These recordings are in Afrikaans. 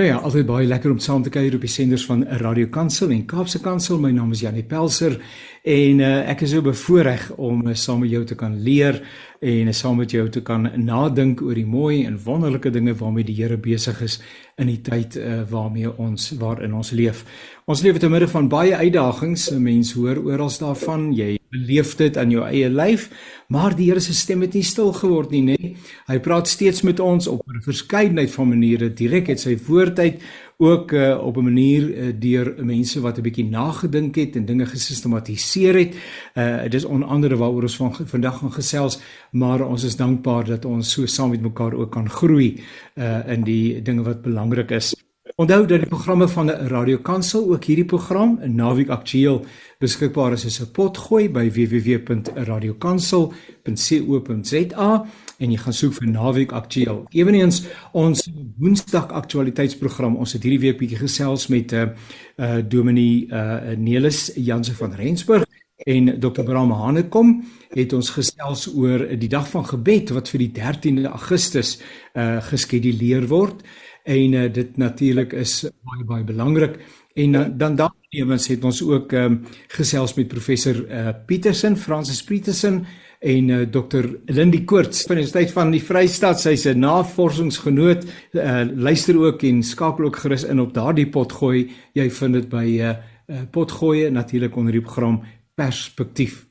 Nou ja, altyd baie lekker om saam te kuier op die senders van Radio Kansel en Kaapse Kansel. My naam is Janie Pelser en uh, ek is so bevoorreg om uh, saam met jou te kan leer en uh, saam met jou te kan nadink oor die mooi en wonderlike dinge waarmee die Here besig is in die tyd uh, waarmee ons waarin ons leef. Ons leef te midde van baie uitdagings. Mense hoor oral daarvan. Jy beleef dit aan jou eie lyf, maar die Here se stem het nie stil geword nie, nê? Hy praat steeds met ons op 'n verskeidenheid van maniere, direk het sy woord uit ook uh, op 'n manier uh, deur mense wat 'n bietjie nagedink het en dinge gesistematiseer het. Uh dis onder andere waaroor ons van vandag gaan gesels, maar ons is dankbaar dat ons so saam met mekaar ook kan groei uh in die dinge wat belangrik is. Onthou dat die programme van Radio Kansel ook hierdie program in Naweek Aktueel beskikbaar is as 'n potgooi by www.radiokansel.co.za en jy gaan soek vir Naweek Aktueel. Eweneens ons Woensdag aktualiteitsprogram. Ons het hierdie week bietjie gesels met 'n uh, uh Dominee uh Nelis Janse van Rensburg en Dr. Bram Hanekom het ons gesels oor die dag van gebed wat vir die 13de Augustus uh geskeduleer word en uh, dit natuurlik is baie baie belangrik en uh, dan dan ewens het ons ook um, gesels met professor uh, Petersen Francis Petersen en uh, dokter Lindy Koorts van die Universiteit van die Vrystaat. Sy's 'n navorsingsgenoot. Uh, luister ook en skakel ook gerus in op daardie potgooi. Jy vind dit by uh, uh, potgooi natuurlik onder die program perspektief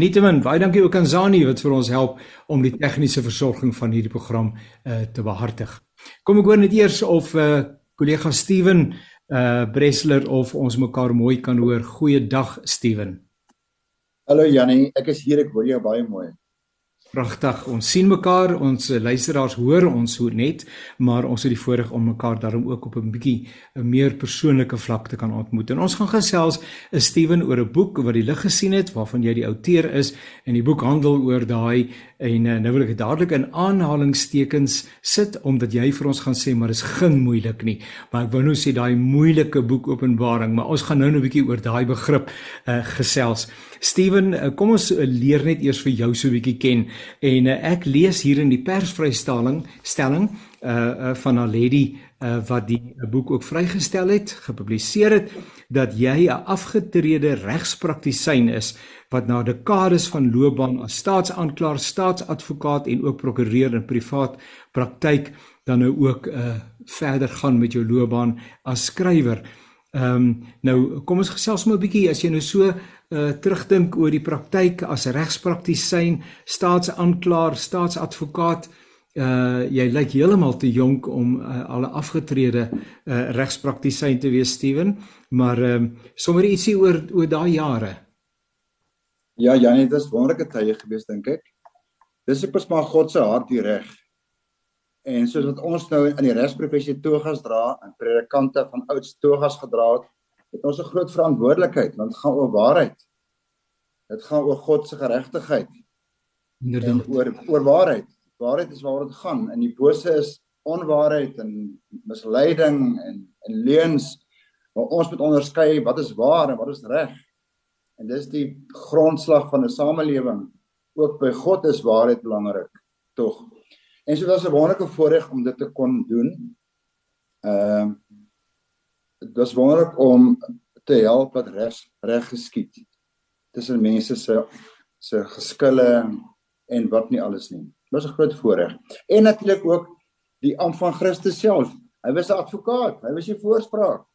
Nietemin baie dankie ook aan Zani wat vir ons help om die tegniese versorging van hierdie program uh, te behartig Kom ek hoor net eers of uh kollega Steven uh Bresler of ons mekaar mooi kan hoor. Goeiedag Steven. Hallo Jannie, ek is hier, ek hoor jou baie mooi. Pragtig. Ons sien mekaar, ons luisteraars hoor ons so net, maar ons het die voorreg om mekaar daarom ook op 'n bietjie 'n meer persoonlike vlak te kan ontmoet. En ons gaan gesels 'n Steven oor 'n boek wat die lig gesien het, waarvan jy die outeur is en die boek handel oor daai en uh, nou wil ek dadelik in aanhalingstekens sit omdat jy vir ons gaan sê maar is geen moeilik nie. Maar ek wou nou sê daai moeilike boek Openbaring, maar ons gaan nou 'n bietjie oor daai begrip uh, gesels. Steven, uh, kom ons leer net eers vir jou so 'n bietjie ken. En uh, ek lees hier in die persvrystelling stelling uh, uh van lady uh wat die boek ook vrygestel het, gepubliseer het dat jy 'n afgetrede regspraktisyn is wat na dekades van loopbaan as staatsaanklaer, staatsadvokaat en ook prokureur in privaat praktyk dan nou ook uh verder gaan met jou loopbaan as skrywer. Ehm um, nou kom ons gesels maar 'n bietjie as jy nou so uh terugdink oor die praktyk as regspraktisyn, staatsaanklaer, staatsadvokaat, uh jy lyk heeltemal te jonk om uh, al 'n afgetrede uh regspraktisyn te wees, Steven, maar ehm uh, sommer ietsie oor oor daai jare. Ja, Janie, dit is wonderlike tye gewees dink ek. Dis ek pas maar God se hart die reg. En soos wat ons nou in die regsprofessie togas dra en predikante van ouds togas gedra het, het ons 'n groot verantwoordelikheid want dit gaan oor waarheid. Dit gaan oor God se geregtigheid. Inderdaad. Oor oor waarheid. Waarheid is waaroor dit gaan. En die bose is onwaarheid en misleiding en en leuns. Maar ons moet onderskei wat is waar en wat is reg. En dis die grondslag van 'n samelewing. Ook by God is waarheid belangrik, tog. En so was 'n wonderlike voorreg om dit te kon doen. Ehm uh, dit was wonderlik om te help dat reg reg geskied tussen mense se se geskille en wat nie alles nie. Dit was 'n groot voorreg. En natuurlik ook die amp van Christus self. Hy was 'n advokaat, hy was die voorspraak.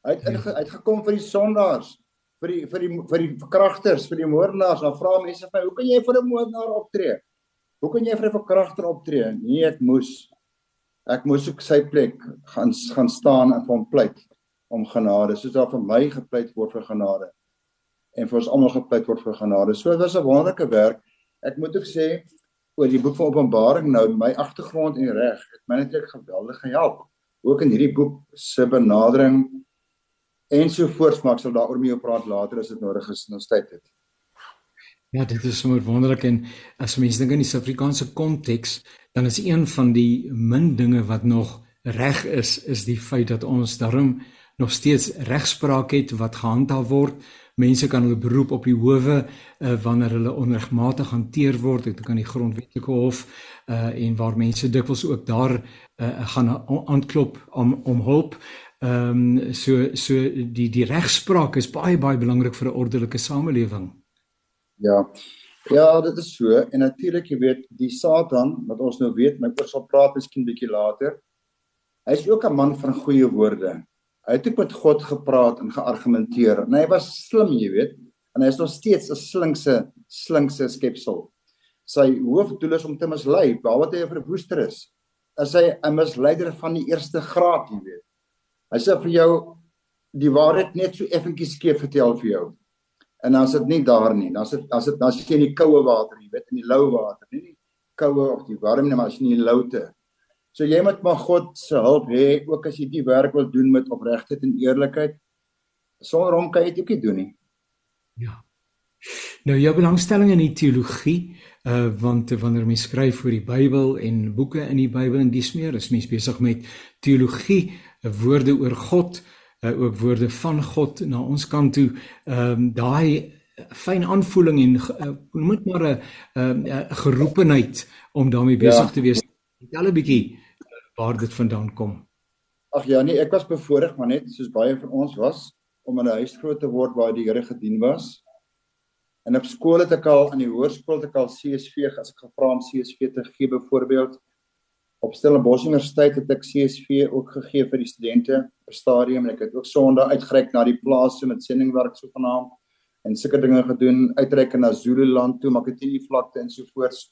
Hy het inge, hy het gekom vir die sondaars, vir die vir die vir die verkragters, vir die moordenaars. Dan vra mense vir my, "Hoe kan jy vir 'n moordenaar optree? Hoe kan jy vir 'n verkragter optree?" Nee, ek moes ek moes ook sy plek gaan gaan staan en hom pleit om genade, soos daar vir my gepleit word vir genade en vir ons almal gepleit word vir genade. So dit was 'n wonderlike werk. Ek moet ook sê oor die boek van Openbaring nou, my agtergrond en reg het my netlik geweldig gehelp. Ook in hierdie boek se benadering en so voorts, maar ek sal daaroor mee praat later as dit nodig is in ons tyd het. Ja, dit is sommer wonderlik en as mense dink in die Suid-Afrikaanse konteks, dan is een van die min dinge wat nog reg is, is die feit dat ons daarom nog steeds regspraak het wat gehandhaaf word mense kan hulle beroep op die howe uh, wanneer hulle onregmatig hanteer word dit kan die grondwetlike hof uh, en waar mense dikwels ook daar uh, gaan aanklop om om hulp ehm um, so so die die regspraak is baie baie belangrik vir 'n ordelike samelewing ja Ja, dit is so. En natuurlik, jy weet, die Satan wat ons nou weet, my oor sal praat miskien bietjie later. Hy is ook 'n man van goeie woorde. Hy het ook met God gepraat en geargumenteer. En hy was slim, jy weet. En hy is nog steeds 'n slinkse slinkse skepsel. Sy hoofdoel is om te mislei, behalwe dat hy 'n verwoester is. Is hy 'n misleider van die eerste graad, jy weet. Hy sê vir jou die waarheid net so effentjies skeef vertel vir jou en dan is dit nie daar nie. Dan is dit as dit as jy in die koue water, jy weet in die lou water, nie die koue of die warm nie, maar as jy in die loute. So jy moet maar God se hulp hê ook as jy die werk wil doen met opregtheid en eerlikheid. Sonder hom kan jy dit ook nie doen nie. Ja. Nou jou belangstelling in die teologie, uh want wanneer mens skryf oor die Bybel en boeke in die Bybel en dis meer, is mens besig met teologie, woorde oor God, uh, ook woorde van God na ons kant toe. Ehm um, daai fyn aanvoeling en uh, noem dit maar 'n uh, geroepenheid om daarmee besig ja. te wees. Vertel 'n bietjie waar dit vandaan kom. Ag ja, nee, ek was bevoorreg maar net soos baie van ons was om in 'n huis groot te word waar die Here gedien was. En op skool het ek al in die hoërskool het ek al CSV as ek gevra om CSV te gee byvoorbeeld op Stellenbosch Universiteit het ek CSV ook gegee vir die studente op stadium en ek het ook Sondag uitgereik na die plase met sendingwerk so vanaand en sulke dinge gedoen uitreik na Zululand toe Makatini vlakte en so voorts.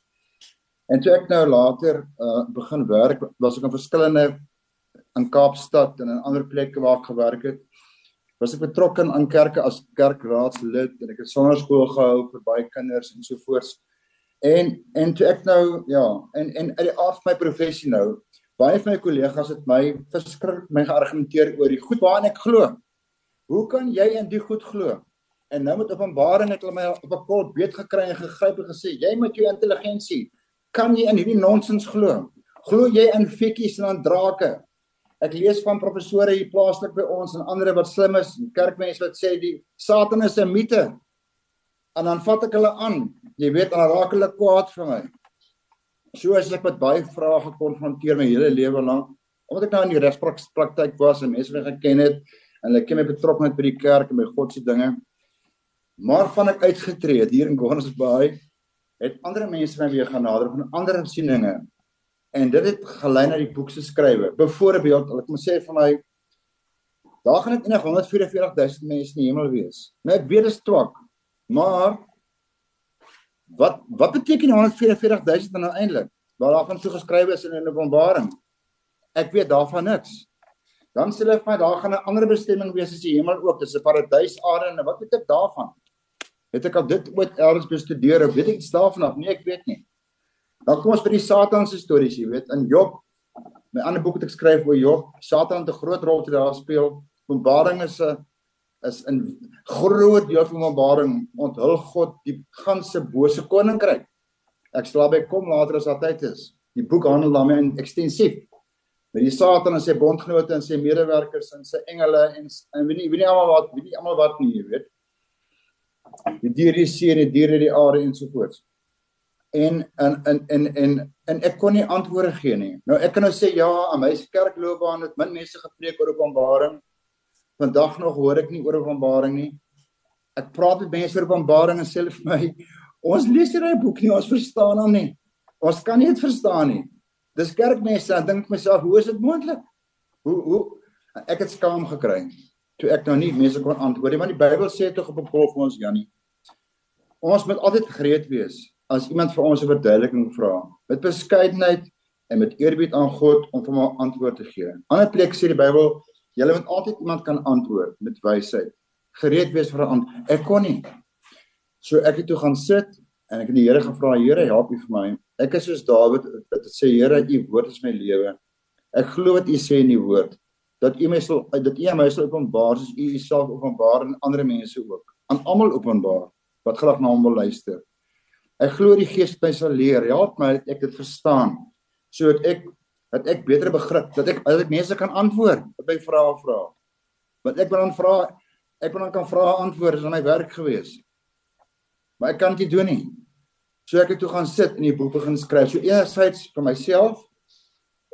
En toe ek nou later uh, begin werk was ek in verskillende in Kaapstad en in ander plekke waar ek gewerk het was ek betrokke aan kerke as kerkraadslid en ek het sonnaarskool gehou vir baie kinders en so voorts. En en toe ek nou ja, en en uit die aard van my professie nou, baie van my kollegas het my verskrik my geargumenteer oor die goed waaraan ek glo. Hoe kan jy in die goed glo? En nou met Openbaring het hulle my op 'n kol beet gekry en gegryp en gesê, jy met jou intelligensie, kan jy in hierdie nonsens glo? Glo jy in fikkies en aan drake? Ek lees van professore hier plaaslik by ons en ander wat slim is, kerkmense wat sê die Satan is 'n mite. En dan vat ek hulle aan jy weet dan raak hulle kwaad vir my. So as ek met baie vrae gekonfronteer my hele lewe lank, omdat ek nou in die regspraktyk was en mense my geken het en hulle ken my betrokkeheid by die kerk en my God se dinge. Maar van ek uitgetree het hier in Gordons Bay, het ander mense my weer gaan nader van ander sieninge. En dit het gelei na die boek se skrywe. Byvoorbeeld, ek moet sê vir my daar gaan dit enig 144000 mense in die hemel wees. Nou ek weet dit is twak. Maar Wat wat beteken 144000 dan nou eintlik? Waar daarvan so geskryf is in 'n Openbaring. Ek weet daarvan niks. Dan sê hulle vir daar gaan 'n ander bestemming wees as die hemel oop, dis 'n paradys aarde en wat weet ek daarvan? Het ek al dit ooit elders bestudeer of weet ek iets daarvan af? Nee, ek weet nie. Dan kom ons by die Satan se stories, jy weet, in Job. My ander boek wat ek skryf oor Job, Satan het 'n groot rol te daar speel. Openbaring is 'n is in groot deel van Openbaring onthul God die ganse bose koninkryk. Ek sal daarby kom later as daar tyd is. Die boek handel daarmee in ekstensief met die Satan en sy bondgenote en sy medewerkers en sy engele en en weet nie weet nie almal wat weet nie almal wat nie, jy weet. Die diere die see en die diere die aarde en so voort. En en en en en en ek kon nie antwoorde gee nie. Nou ek kan nou sê ja, aan my kerkloopbaan het min mense gepreek oor Openbaring. Vandag nog hoor ek nie oor Openbaring nie. Ek praat met mense oor Openbaring en sê hulle vir my, ons lees hierdie boek nie, ons verstaan hom nie. Ons kan nie dit verstaan nie. Dis kerkmense, dan dink myself, hoe is dit moontlik? Hoe hoe ek het skaam gekry toe ek nou nie mense kon antwoord nie, want die Bybel sê tog op 'n pol vir ons Janie. Ons moet altyd gereed wees as iemand vir ons 'n verduideliking vra, met beskeidenheid en met eerbied aan God om vir hom 'n antwoord te gee. Ander plek sê die Bybel Julle moet altyd iemand kan antwoord met wysheid. Gereed wees vir 'n antwoord. Ek kon nie. So ek het toe gaan sit en ek het die Here gevra, Here, help U vir my. Ek is soos Dawid wat sê, Here, U woord is my lewe. Ek glo wat U sê in die woord dat U my sal dat U my sal openbaar soos U Uself openbaar aan ander mense ook. Aan almal openbaar wat graag na Hom wil luister. Ek glo die Gees my sal leer. Help my dat ek dit verstaan sodat ek dat ek beter begrip, dat ek dat ek mense kan antwoord op my vrae vra. Wat ek dan vra, Ek wil dan kan vra antwoorde, is my werk gewees. Maar ek kan dit doen nie. So ek het toe gaan sit en die boek begin skryf. So enerzijds vir myself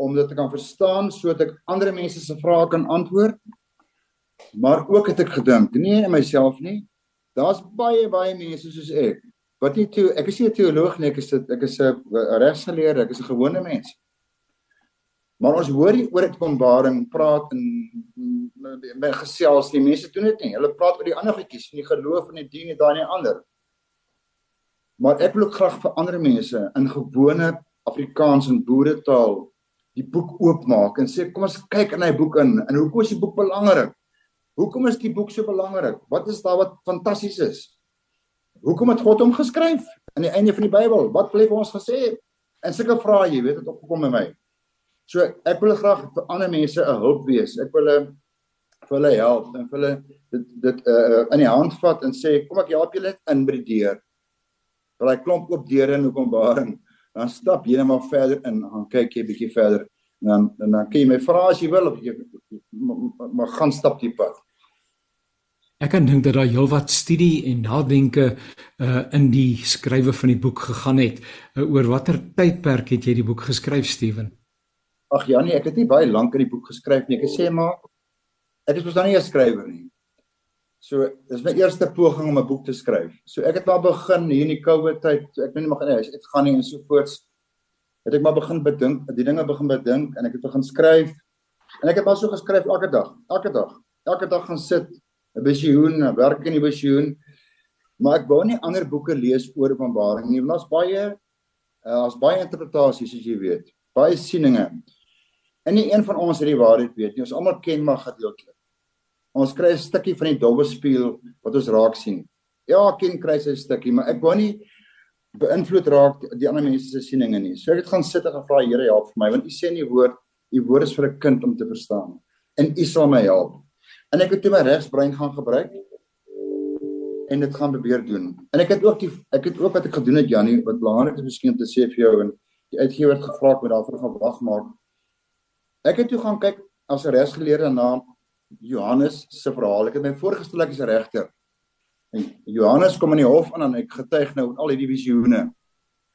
om dit te kan verstaan sodat ek ander mense se vrae kan antwoord. Maar ook het ek gedink, nee in myself nie. Daar's baie baie mense soos ek wat nie toe ek is nie 'n teoloog nie, ek is dit ek is 'n regsgeleerde, ek is 'n gewone mens. Maar ons hoor hier oor Openbaring praat en by gesels die mense doen dit nie. Hulle praat oor die ander goedjies, van die geloof en die dien en daai en ander. Maar ek wil ook graag vir ander mense in gewone Afrikaans en boeretaal die boek oopmaak en sê kom ons kyk in hy boek in en hoekom is die boek belangrik? Hoekom is die boek so belangrik? Wat is daar wat fantasties is? Hoekom het God hom geskryf aan die einde van die Bybel? Wat hy vir ons gesê? En sulke vrae, jy weet, het opgekom by my. So ek wil graag vir ander mense 'n hulp wees. Ek wil hulle vir hulle help en vir hulle dit dit uh in die hand vat en sê kom ek help julle in by die deur. Daai klomp oop deure in Openbaring dan stap jy net maar verder in, dan kyk jy bietjie verder en dan en dan kan jy my vra as jy wil of jy maar gaan stap die pad. Ek kan dink dat daar heelwat studie en nadenke uh in die skrywe van die boek gegaan het. Uh, oor watter tydperk het jy die boek geskryf, Steven? Ag Janie, ek het nie baie lank in die boek geskryf nie. Ek sê maar ek is mos dan nie 'n skrywer nie. So, dis my eerste poging om 'n boek te skryf. So ek het maar begin hier in die koue tyd, ek weet nie mag in die huis uitgaan nie en so voorts. Het ek maar begin bedink, die dinge begin bedink en ek het begin skryf. En ek het maar so geskryf elke dag, elke dag. Elke dag gaan sit, 'n visioen, werk in die visioen. Maar ek wou nie ander boeke lees oor Openbaring nie, want daar's baie daar's uh, baie interpretasies soos jy weet. Baie sieninge. En nie een van ons het die waarheid weet nie. Ons almal ken maar gedeeltelik. Ons kry 'n stukkie van die dobbelspieël wat ons raak sien. Ja, ken kry sy 'n stukkie, maar ek wou nie beïnvloed raak die ander mense se sieninge nie. So ek het gaan sit en gevra Here help vir my want U sê in die woord, U woord is vir 'n kind om te verstaan. En U sal my help. En ek het toe my regsbrein gaan gebruik en dit gaan probeer doen. En ek het ook die ek het ook wat ek gedoen het Janie, wat belangrik is miskien om te sê vir jou en die uitgewer het gevra ek moet daarvoor gaan wag maak. Ek het toe gaan kyk as 'n regsgeleerde na Johannes se verhaal. Ek het my voorgestel ek is 'n regter. En Johannes kom in die hof aan en ek getuig nou al hierdie visioene.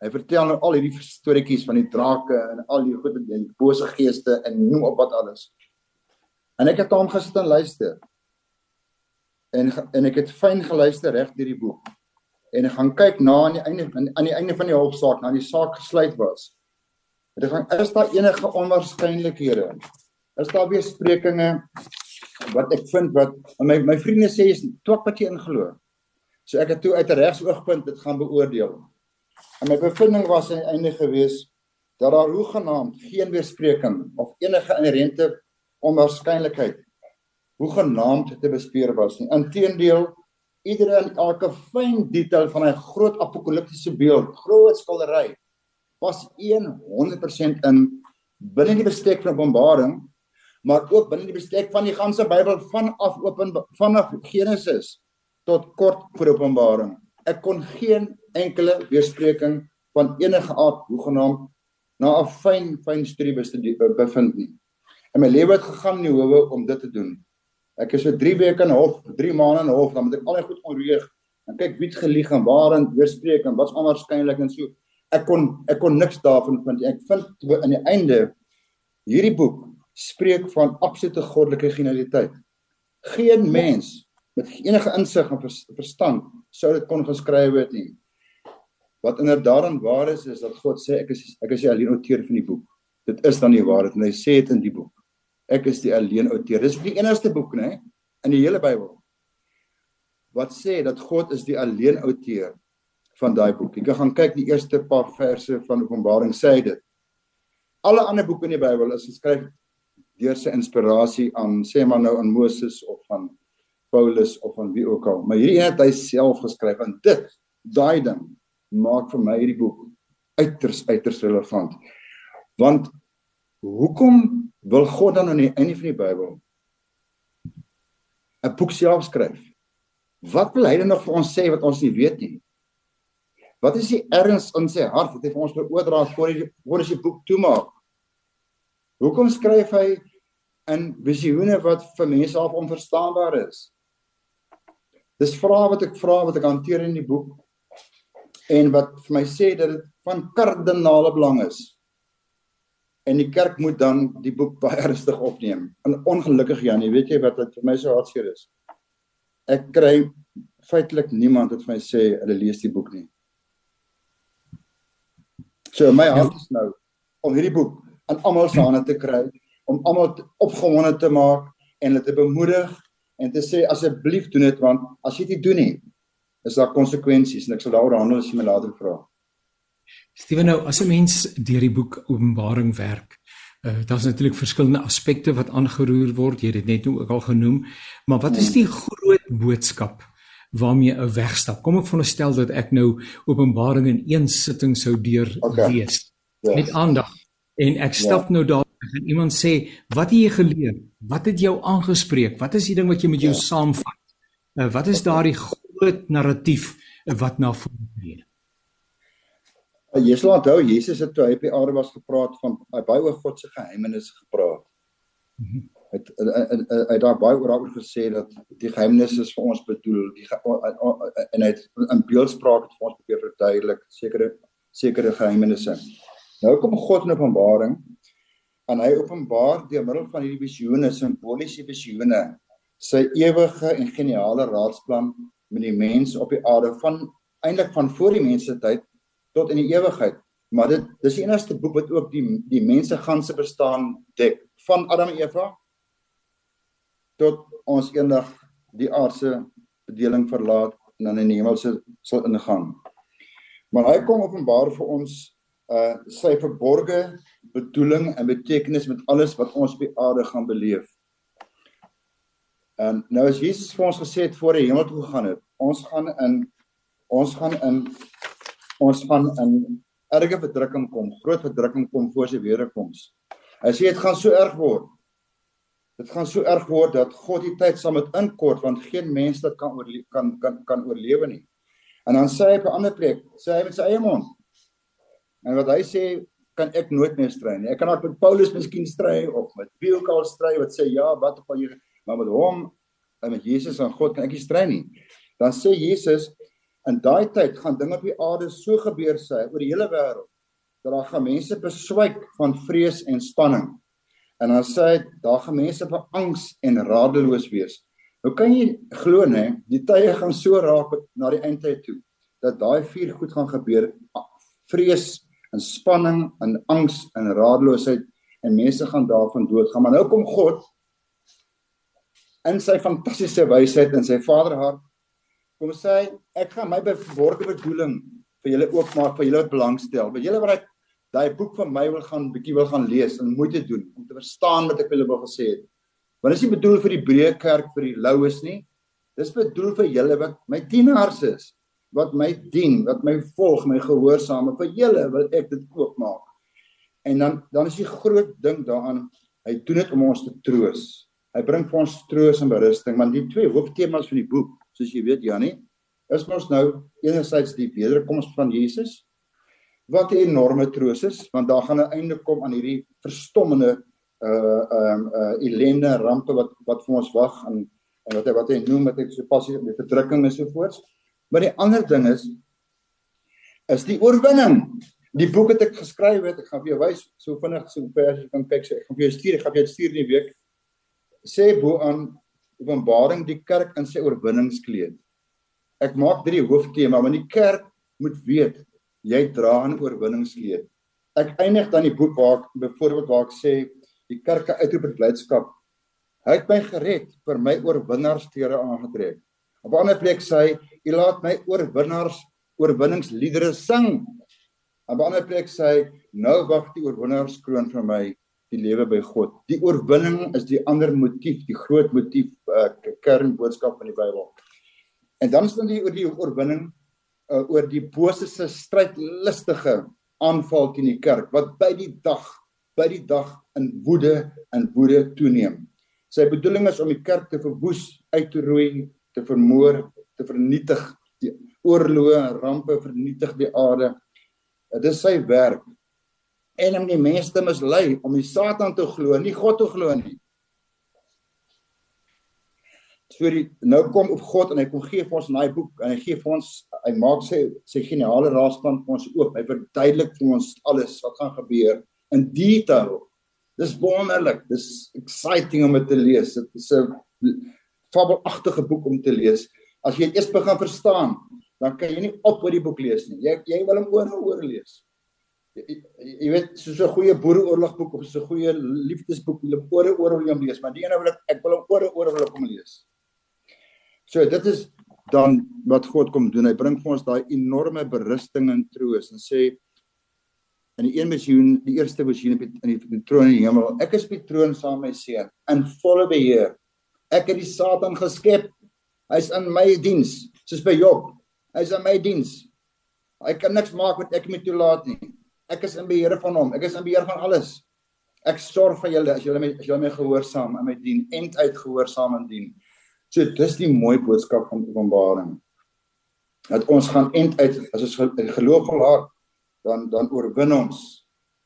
Hy vertel nou al hierdie storieetjies van die drake en al die goed en die bose geeste en noem op wat alles. En ek het hom gesit en luister. En en ek het fyn geluister reg deur die boek. En ek gaan kyk na aan die einde aan die einde van die hofsaak, na die saak gesluit was. Ek gaan is daar enige onwaarskynlikhede? Is daar weersprekinge wat ek vind wat my my vriende sê is twak wat jy inglo. So ek het toe uit 'n regsoogpunt dit gaan beoordeel. En my bevinding was aan die einde gewees dat daar hoegenaamd geen weerspreking of enige inherente onwaarskynlikheid hoegenaamd te bespeer was nie. Inteendeel, iedere en elke fyn detail van 'n groot apokaliptiese beeld, groot skildery was 100% in binne die bestek van Openbaring maar ook binne die bestek van die ganse Bybel vanaf open vanaf Genesis tot kort voor Openbaring. Ek kon geen enkele weerspreking van enige aard hoegenaamd na 'n fyn fyn studie bevind nie. En my lewe het gegaan in die howe om dit te doen. Ek is vir 3 weke in hof, 3 maande in hof, dan moet ek al die goed onreeg en kyk wie het gelieg en waarin weerspreek en wat's onwaarskynlik en so. Ek kon ek kon niks daarvan vind. Ek vind aan die einde hierdie boek spreek van absolute goddelike genialiteit. Geen mens met enige insig en verstand sou dit kon geskryf het nie. Wat inderdaad en waar is is dat God sê ek is ek is die alleen outeur van die boek. Dit is dan die waarheid en hy sê dit in die boek. Ek is die alleen outeur. Dis die enigste boek nê in die hele Bybel wat sê dat God is die alleen outeur van daai boek. Jy kan gaan kyk die eerste paar verse van Openbaring sê dit. Alle ander boeke in die Bybel is geskryf deur sy inspirasie aan sê maar nou aan Moses of van Paulus of van wie ook al. Maar hierdie het hy self geskryf en dit daai ding maak vir my hierdie boek uiters uiters relevant. Want hoekom wil God dan aan die einde van die Bybel 'n boek self skryf? Wat wil hy dan nog vir ons sê wat ons nie weet nie? Wat is die erns in sy hart wat hy vir ons wil oordra voor hy voor hy die boek toemaak? Hoekom skryf hy in visioene wat vir mense half onverstaanbaar is? Dis vrae wat ek vra wat ek hanteer in die boek en wat vir my sê dat dit van kardinale belang is. En die kerk moet dan die boek baie ernstig opneem. En ongelukkig Janie, weet jy wat dit vir my so hartseer is? Ek kry feitelik niemand wat vir my sê hulle lees die boek nie. So my hart is nou om hierdie boek aan almal se hande te kry, om almal opgewonde te maak en hulle te bemoedig en te sê asseblief doen dit want as jy dit doen nie, is daar konsekwensies en ek sal daaroor handel as jy my later vra. Steven nou, as 'n mens deur die boek Openbaring werk, uh, daar's natuurlik verskillende aspekte wat aangeroer word, jy het dit net nou ook al genoem, maar wat is die groot boodskap waarmee 'n wegstap? Kom ek veronderstel dat ek nou Openbaring in een sitting sou deur okay. lees yes. met aandag en ek stap ja. nou daar en iemand sê, "Wat het jy geleer? Wat het jou aangespreek? Wat is die ding wat jy met jou ja. saamvat? Uh, wat is daardie groot narratief wat na vore kom?" Jy sal onthou Jesus het toe hy op die aarde was gepraat van baie oor God se geheimenisse gepraat. Mhm. Het hy daar baie oor daaroor gesê dat die geheimenisse is vir ons bedoel, die en hy het in beeldspraak het vir ons probeer verduidelik sekere sekere geheimenisse. Nou kom God in Openbaring en hy openbaar deur middel van hierdie visioene, simboliese visioene, sy ewige en geniale raadsplan met die mens op die aarde van eintlik van voor die mense tyd tot in die ewigheid. Maar dit dis die enigste boek wat ook die die mense ganse bestaan dek van Adam en Eva tot ons eendag die aardse bedeling verlaat en dan in die hemelse sal ingaan. Maar hy kom openbaar vir ons uh sy verborgde bedoeling en betekenis met alles wat ons op die aarde gaan beleef. En nou as Jesus vir ons gesê het voor die hemel toe gegaan het, ons gaan in ons gaan in ons gaan in erge verdrukking kom, groot verdrukking kom voor sy wederkoms. Hy sê dit gaan so erg word. Dit gaan so erg word dat God die tyd sal met inkort want geen mens dit kan oorle kan kan kan oorlewe nie. En dan sê hy op 'n ander plek, sê hy met sy eie mond. En wat hy sê kan ek nooit meer stry nie. Ek kan dalk met Paulus miskien stry of met wie ook al stry wat sê ja, wat op jy maar met hom en met Jesus en God kan ek nie stry nie. Dan sê Jesus In daai tyd gaan dinge op die aarde so gebeur sê oor die hele wêreld dat daar gaan mense beswyk van vrees en spanning. En dan sê hy daar gaan mense van angs en radeloos wees. Nou kan jy glo nê, die tye gaan so raak na die eindtyd toe dat daai vier goed gaan gebeur. Vrees en spanning en angs en radeloosheid en mense gaan daarvan doodgaan. Maar nou kom God in sy fantastiese wysheid en sy vaderhart kom sê ek gaan my verborgde bedoeling vir julle oopmaak vir julle wat belangstel. Wil julle wat daai boek van my wil gaan bietjie wil gaan lees en moeite doen om te verstaan wat ek julle wil gesê het. Want dit is nie bedoel vir die breë kerk vir die loues nie. Dis bedoel vir julle wat my dienaars is, wat my dien, wat my volg, my gehoorsaam. Vir julle wil ek dit oopmaak. En dan dan is die groot ding daaraan, hy doen dit om ons te troos. Hy bring vir ons troos en berusting, want die twee hooftemas van die boek soos jy weet Janie, is ons nou enerzijds die wederkoms van Jesus wat 'n enorme troos is want daar gaan 'n einde kom aan hierdie verstommende uh um uh ellende rampe wat wat vir ons wag en en wat hy wat hy noem met ek so passie met verdrukking en so voorts. Maar die ander ding is is die oorwinning. Die boek wat ek geskryf het, ek gaan vir jou wys so vinnig so ver as jy kan kyk. Ek gaan vir jou stuur, ek gaan vir jou stuur die week. Sê bo aan Openbaring die kerk in sy oorwinningskleed. Ek maak drie hooftema, want die kerk moet weet jy dra 'n oorwinningskleed. Ek eindig dan die boek waar ek byvoorbeeld waar ek sê die kerk uitroep met blydskap. Hy het my gered vir my oorwinnaarstere aangetrek. Op 'n ander plek sê hy, "U laat my oorwinnaars oorwinningsliedere sing." Op 'n ander plek sê hy, "Nou wag die oorwinnaarskroon vir my die lewe by God. Die oorwinning is die ander motief, die groot motief uh, kernboodskap van die Bybel. En dan staan die oor die oorwinning uh, oor die bose se strydlustige aanval teen die kerk wat by die dag by die dag in woede en woede toeneem. Sy bedoeling is om die kerk te verwoes, uit te roei, te vermoor, te vernietig, die oorloë en rampe vernietig die aarde. Dit is sy werk en om die mense te mislei om die Satan te glo, nie God te glo nie. So die nou kom op God en hy kom gee vir ons in daai boek en hy gee vir ons hy maak sy sy geniale raadsplan vir ons oop. Hy verduidelik vir ons alles wat gaan gebeur in detail. Dis wonderlik. Dis exciting om dit te lees. Dit is 'n fabelagtige boek om te lees. As jy dit eers begin verstaan, dan kan jy nie op oor die boek lees nie. Jy jy wil hom oor en oor lees. Jy, jy weet soos 'n goeie boereoorlogboek of so 'n goeie liefdesboek, jy wil oor en oor wil lees, maar die ene wil ek ek wil hom oor en oor wil kom lees. So dit is dan wat God kom doen. Hy bring vir ons daai enorme berusting en troos en sê in die een visioen, die eerste visioen in die, die troon in die hemel, ek is op die troon saam met my seun in volle beheer. Ek het die Satan geskep. Hy's in my diens, soos by Job. Hy's in my diens. Hy kan niks maak wat ek moet toelaat nie. Ek is in beheer van hom. Ek is in beheer van alles. Ek sorg vir julle as julle my as julle my gehoorsaam in my dien en uitgehoorsaam en dien. So dis die mooi boodskap van Openbaring. Dat ons gaan end uit as ons geloof volhard dan dan oorwin ons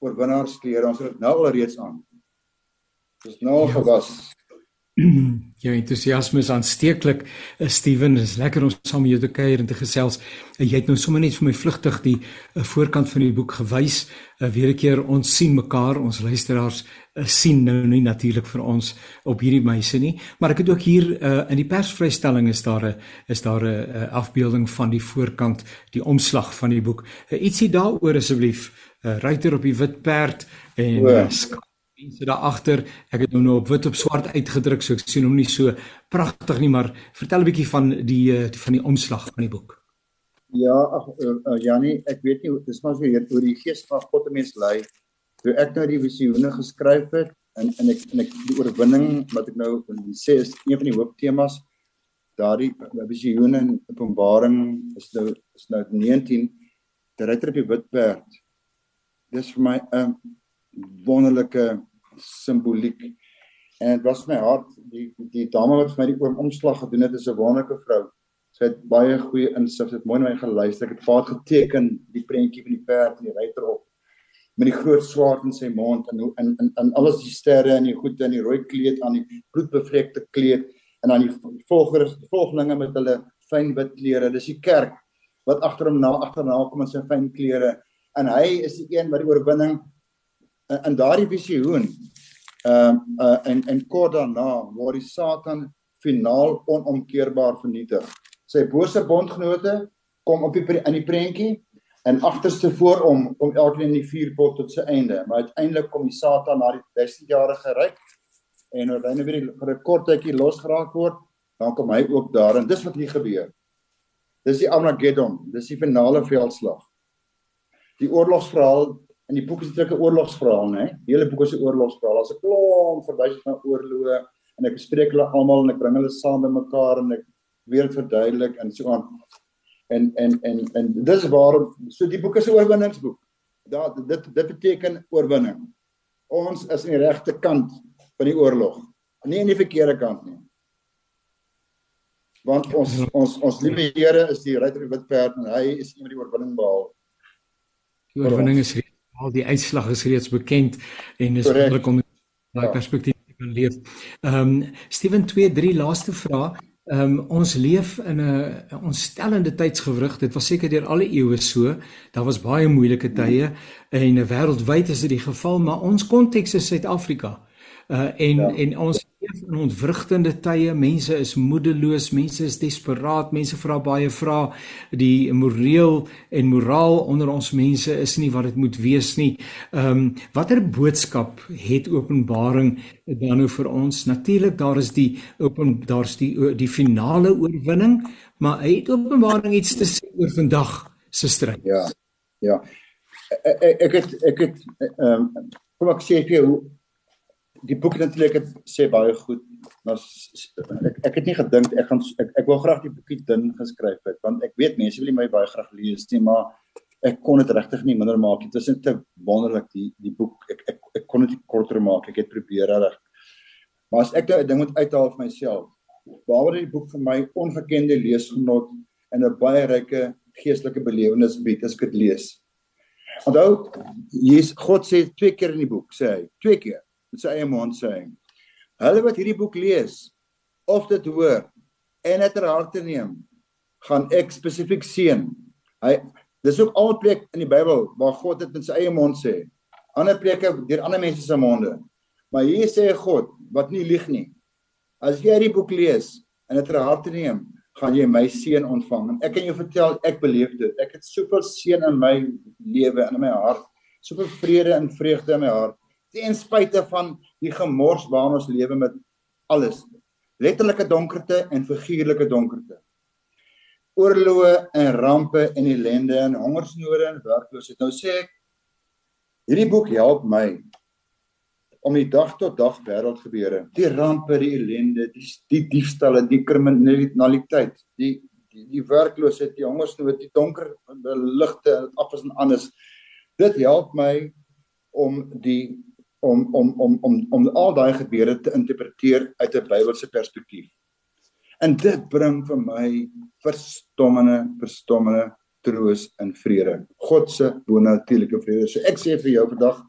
oorwinnaars klere ons nou al reeds aan. Dis nou ja. gewas. Jou entoesiasme is aansteeklik. Uh, Steven, is lekker om saam met jou te kuier en te gesels. Uh, jy het nou sommer net vir my vlugtig die uh, voorkant van die boek gewys. Weer 'n keer ons sien mekaar, ons luisteraars sien nou nie natuurlik vir ons op hierdie meise nie, maar ek het ook hier uh, in die persvrystelling is daar 'n is daar 'n uh, afbeelding van die voorkant, die omslag van die boek. Uh, ietsie daaroor asseblief. Uh, Ruiter op die wit perd en uh, mense daar agter. Ek het nou nou op wit op swart uitgedruk, so ek sien hom nie so pragtig nie, maar vertel 'n bietjie van die eh, van die omslag van die boek. Ja, ag uh, uh, Janie, ek weet nie, dis maar so hier oor die gees van God te mens lei. Toe ek nou die visioene geskryf het en en ek en ek die oorwinning wat ek nou sê is een van die hooftemas daardie visioene in Openbaring is nou is nou 19 die ryter op die wit perd. Dis vir my 'n wonderlike simboliek. En dit was my hart die die dame wat vir my die oomslag gedoen het is 'n wonderlike vrou. Sy het baie goeie insig, sy het mooi na my geluister. Ek het vaart geteken die prentjie van die perd en die ruiter op met die groot swaard in sy mond en in in in alles die sterre en die goede en die rooi kleed aan die bloedbevlekte kleed en dan die volgers volgelinge met hulle fyn wit klere. Dis die kerk wat agter hom na agterna kom in sy fyn klere en hy is die een wat die oorwinning in, in daardie visioen ehm uh, uh, en en kort daarna word die Satan finaal onomkeerbaar vernietig. Sy bose bondgenote kom op die in die prentjie en agterste voor hom kom elkeen in die vuurpot tot sy einde, maar uiteindelik kom die Satan na die 1000 jarige ryk en wanneer hy weer vir 'n kort tydjie losgeraak word, dan kom hy ook daar en dis wat hier gebeur. Dis die Armageddon, dis die finale veldslag. Die oorlogsverhaal in die boek is dit 'n oorlogsverhaal, né? Die hele boek is 'n oorlogsverhaal. Daar's 'n klomp verwysings na oorloë en ek bespreek hulle almal en ek bring hulle saam by mekaar en ek weer verduidelik en so aan. En en en en dis waarom so die boek is 'n oorwinningsboek. Daar dit dit beteken oorwinning. Ons is aan die regte kant van die oorlog, nie aan die verkeerde kant nie. Want ons ons ons liewe Here is die ryter die wit perd en hy is iemand die oorwinning behaal. Die oorwinning is reeds al die uitslag is reeds bekend en is wonderlik om daai ja. perspektief te kan leef. Ehm um, Steven 2 3 laaste vraag. Ehm um, ons leef in 'n ontstellende tydsgewrig. Dit was seker deur alle eeue so. Daar was baie moeilike tye en wêreldwyd is dit die geval, maar ons konteks is Suid-Afrika. Uh en ja. en ons leef in ontwrigtende tye. Mense is moedeloos, mense is desperaat, mense vra baie vrae. Die moreel en moraal onder ons mense is nie wat dit moet wees nie. Ehm um, watter boodskap het Openbaring dan nou vir ons? Natuurlik daar is die open daar's die die finale oorwinning, maar het Openbaring iets te sê oor vandag se stryd? Ja. Ja. Ek ek het ek het ehm um, kom ek sê vir jou die boek natuurlik het sê baie goed maar ek ek het nie gedink ek gaan ek, ek wou graag die boekie dun geskryf het want ek weet mense wil my baie graag lees nie maar ek kon dit regtig nie minder maak dit is net te wonderlik die die boek ek ek, ek kon dit korter maak ek het probeer reg maar as ek nou 'n ding moet uithaal vir myself waaroor die boek vir my ongekende leesgenot en 'n baie ryke geestelike belewenis bied as ek dit lees. Onthou Jesus God sê twee keer in die boek sê hy twee keer met sy eie mond sê hulle wat hierdie boek lees of dit hoor en dit ter harte neem, gaan ek spesifiek seën. Hy dis ook al preek in die Bybel waar God dit in sy eie mond sê. Ander preke deur ander mense se monde. Maar hier sê God wat nie lieg nie. As jy hierdie boek lees en dit ter harte neem, gaan jy my seën ontvang. En ek kan jou vertel, ek beleef dit. Ek het soveel seën in my lewe en in my hart, soveel vrede en vreugde in my hart ten spyte van die gemors waarin ons lewe met alles. Letterlike donkerte en figuurlike donkerte. Oorloë en rampe en ellende en hongersnode en werkloosheid. Nou sê ek hierdie boek help my om die dag tot dag wêreld gebeure die rampe die ellende die die diefstalle die kriminaliteit die die die werkloosheid die hongersnood die donker ligte afs en anders. Dit help my om die om om om om om al daai gebeure te interpreteer uit 'n Bybelse perspektief. En dit bring vir my verstommende verstommende troos en vrede. God se bonatuurlike vrede. So ek sê vir jou vandag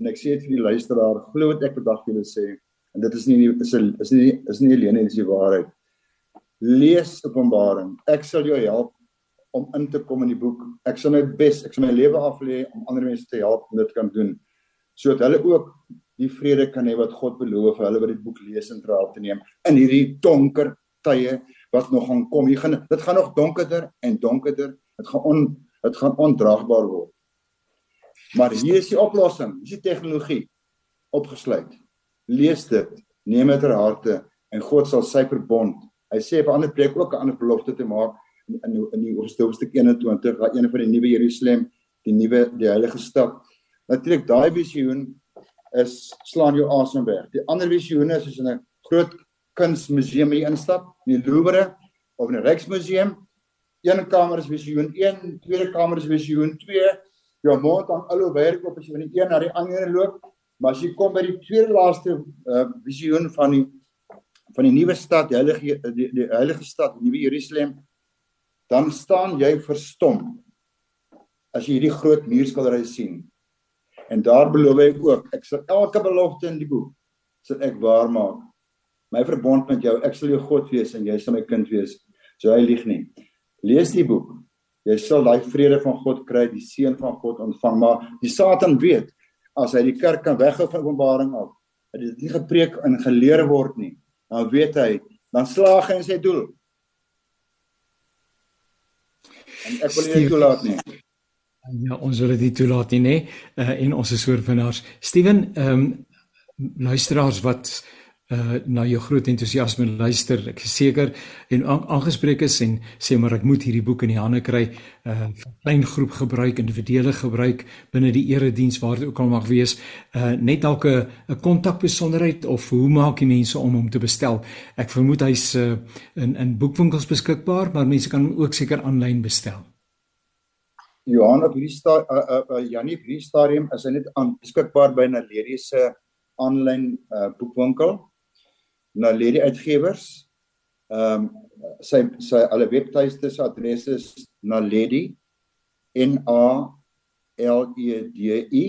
en ek sê dit vir die luisteraar, glo wat ek vandag vir julle sê en dit is nie is is nie is nie alleen dis die waarheid. Lees Openbaring. Ek sal jou help om in te kom in die boek. Ek sal my bes, ek sal my lewe aflê om ander mense te help om dit kan doen sodat hulle ook die vrede kan hê wat God beloof vir hulle wat die boek lees en draal te neem in hierdie donker tye wat nog gaan kom. Hier gaan dit gaan nog donkerder en donkerder. Dit gaan on dit gaan ondraagbaar word. Maar hier is die oplossing. Dis die tegnologie opgesluit. Lees dit, neem dit ter harte en God sal sy verbond. Hy sê op 'n ander plek ook 'n ander belofte te maak in in die hoofstuk 21, waar een van die nuwe Jerusalem, die nuwe die heilige stad Natuurlik daai visioen is slaan jou asem weg. Die ander visioene is jy in 'n groot kunsmuseum instap, in die Louvre of in 'n Rijksmuseum. Een kamer is visioen 1, tweede kamer is visioen 2. Jou mond aan al hoe werk op as jy van die een na die ander loop. Maar as jy kom by die tweede laaste uh, visioen van die van die nuwe stad, die heilige die, die heilige stad, die nuwe Jerusalem, dan staan jy verstom as jy hierdie groot muurskildery sien. En daar beloof ek ook, ek sal elke belofte in die boek sal ek waar maak. My verbond met jou, ek sal jou God wees en jy sal my kind wees. So hy lieg nie. Lees die boek. Jy sal daai vrede van God kry, die seën van God ontvang, maar die Satan weet as hy die kerk kan weghou van Openbaring af, dat dit nie gepreek en geleer word nie, dan weet hy, dan slaag hy in sy doel. En ek wil nie toelaat nie. Ja, ons wil dit toelaat nie, nê? Uh, en ons is oorwinnaars. Steven, ehm um, luisteraars wat uh na jou groot entoesiasme luister, ek is seker en aangespreek is en sê maar ek moet hierdie boek in die hande kry, uh klein groep gebruik, individuele gebruik binne die erediens waar dit ook al mag wees, uh net dalk 'n 'n kontakbesonderheid of hoe maak die mense om hom te bestel? Ek vermoed hy's uh in in boekwinkels beskikbaar, maar mense kan hom ook seker aanlyn bestel. Johan op hierdie sta uh, uh, uh, Janie op hierdie stadium is hy net aan beskikbaar by Naledi se aanlyn uh, boekwinkel. Naledi uitgewers. Ehm um, sy sy alle webtuiste se adres is naledi n a l e d i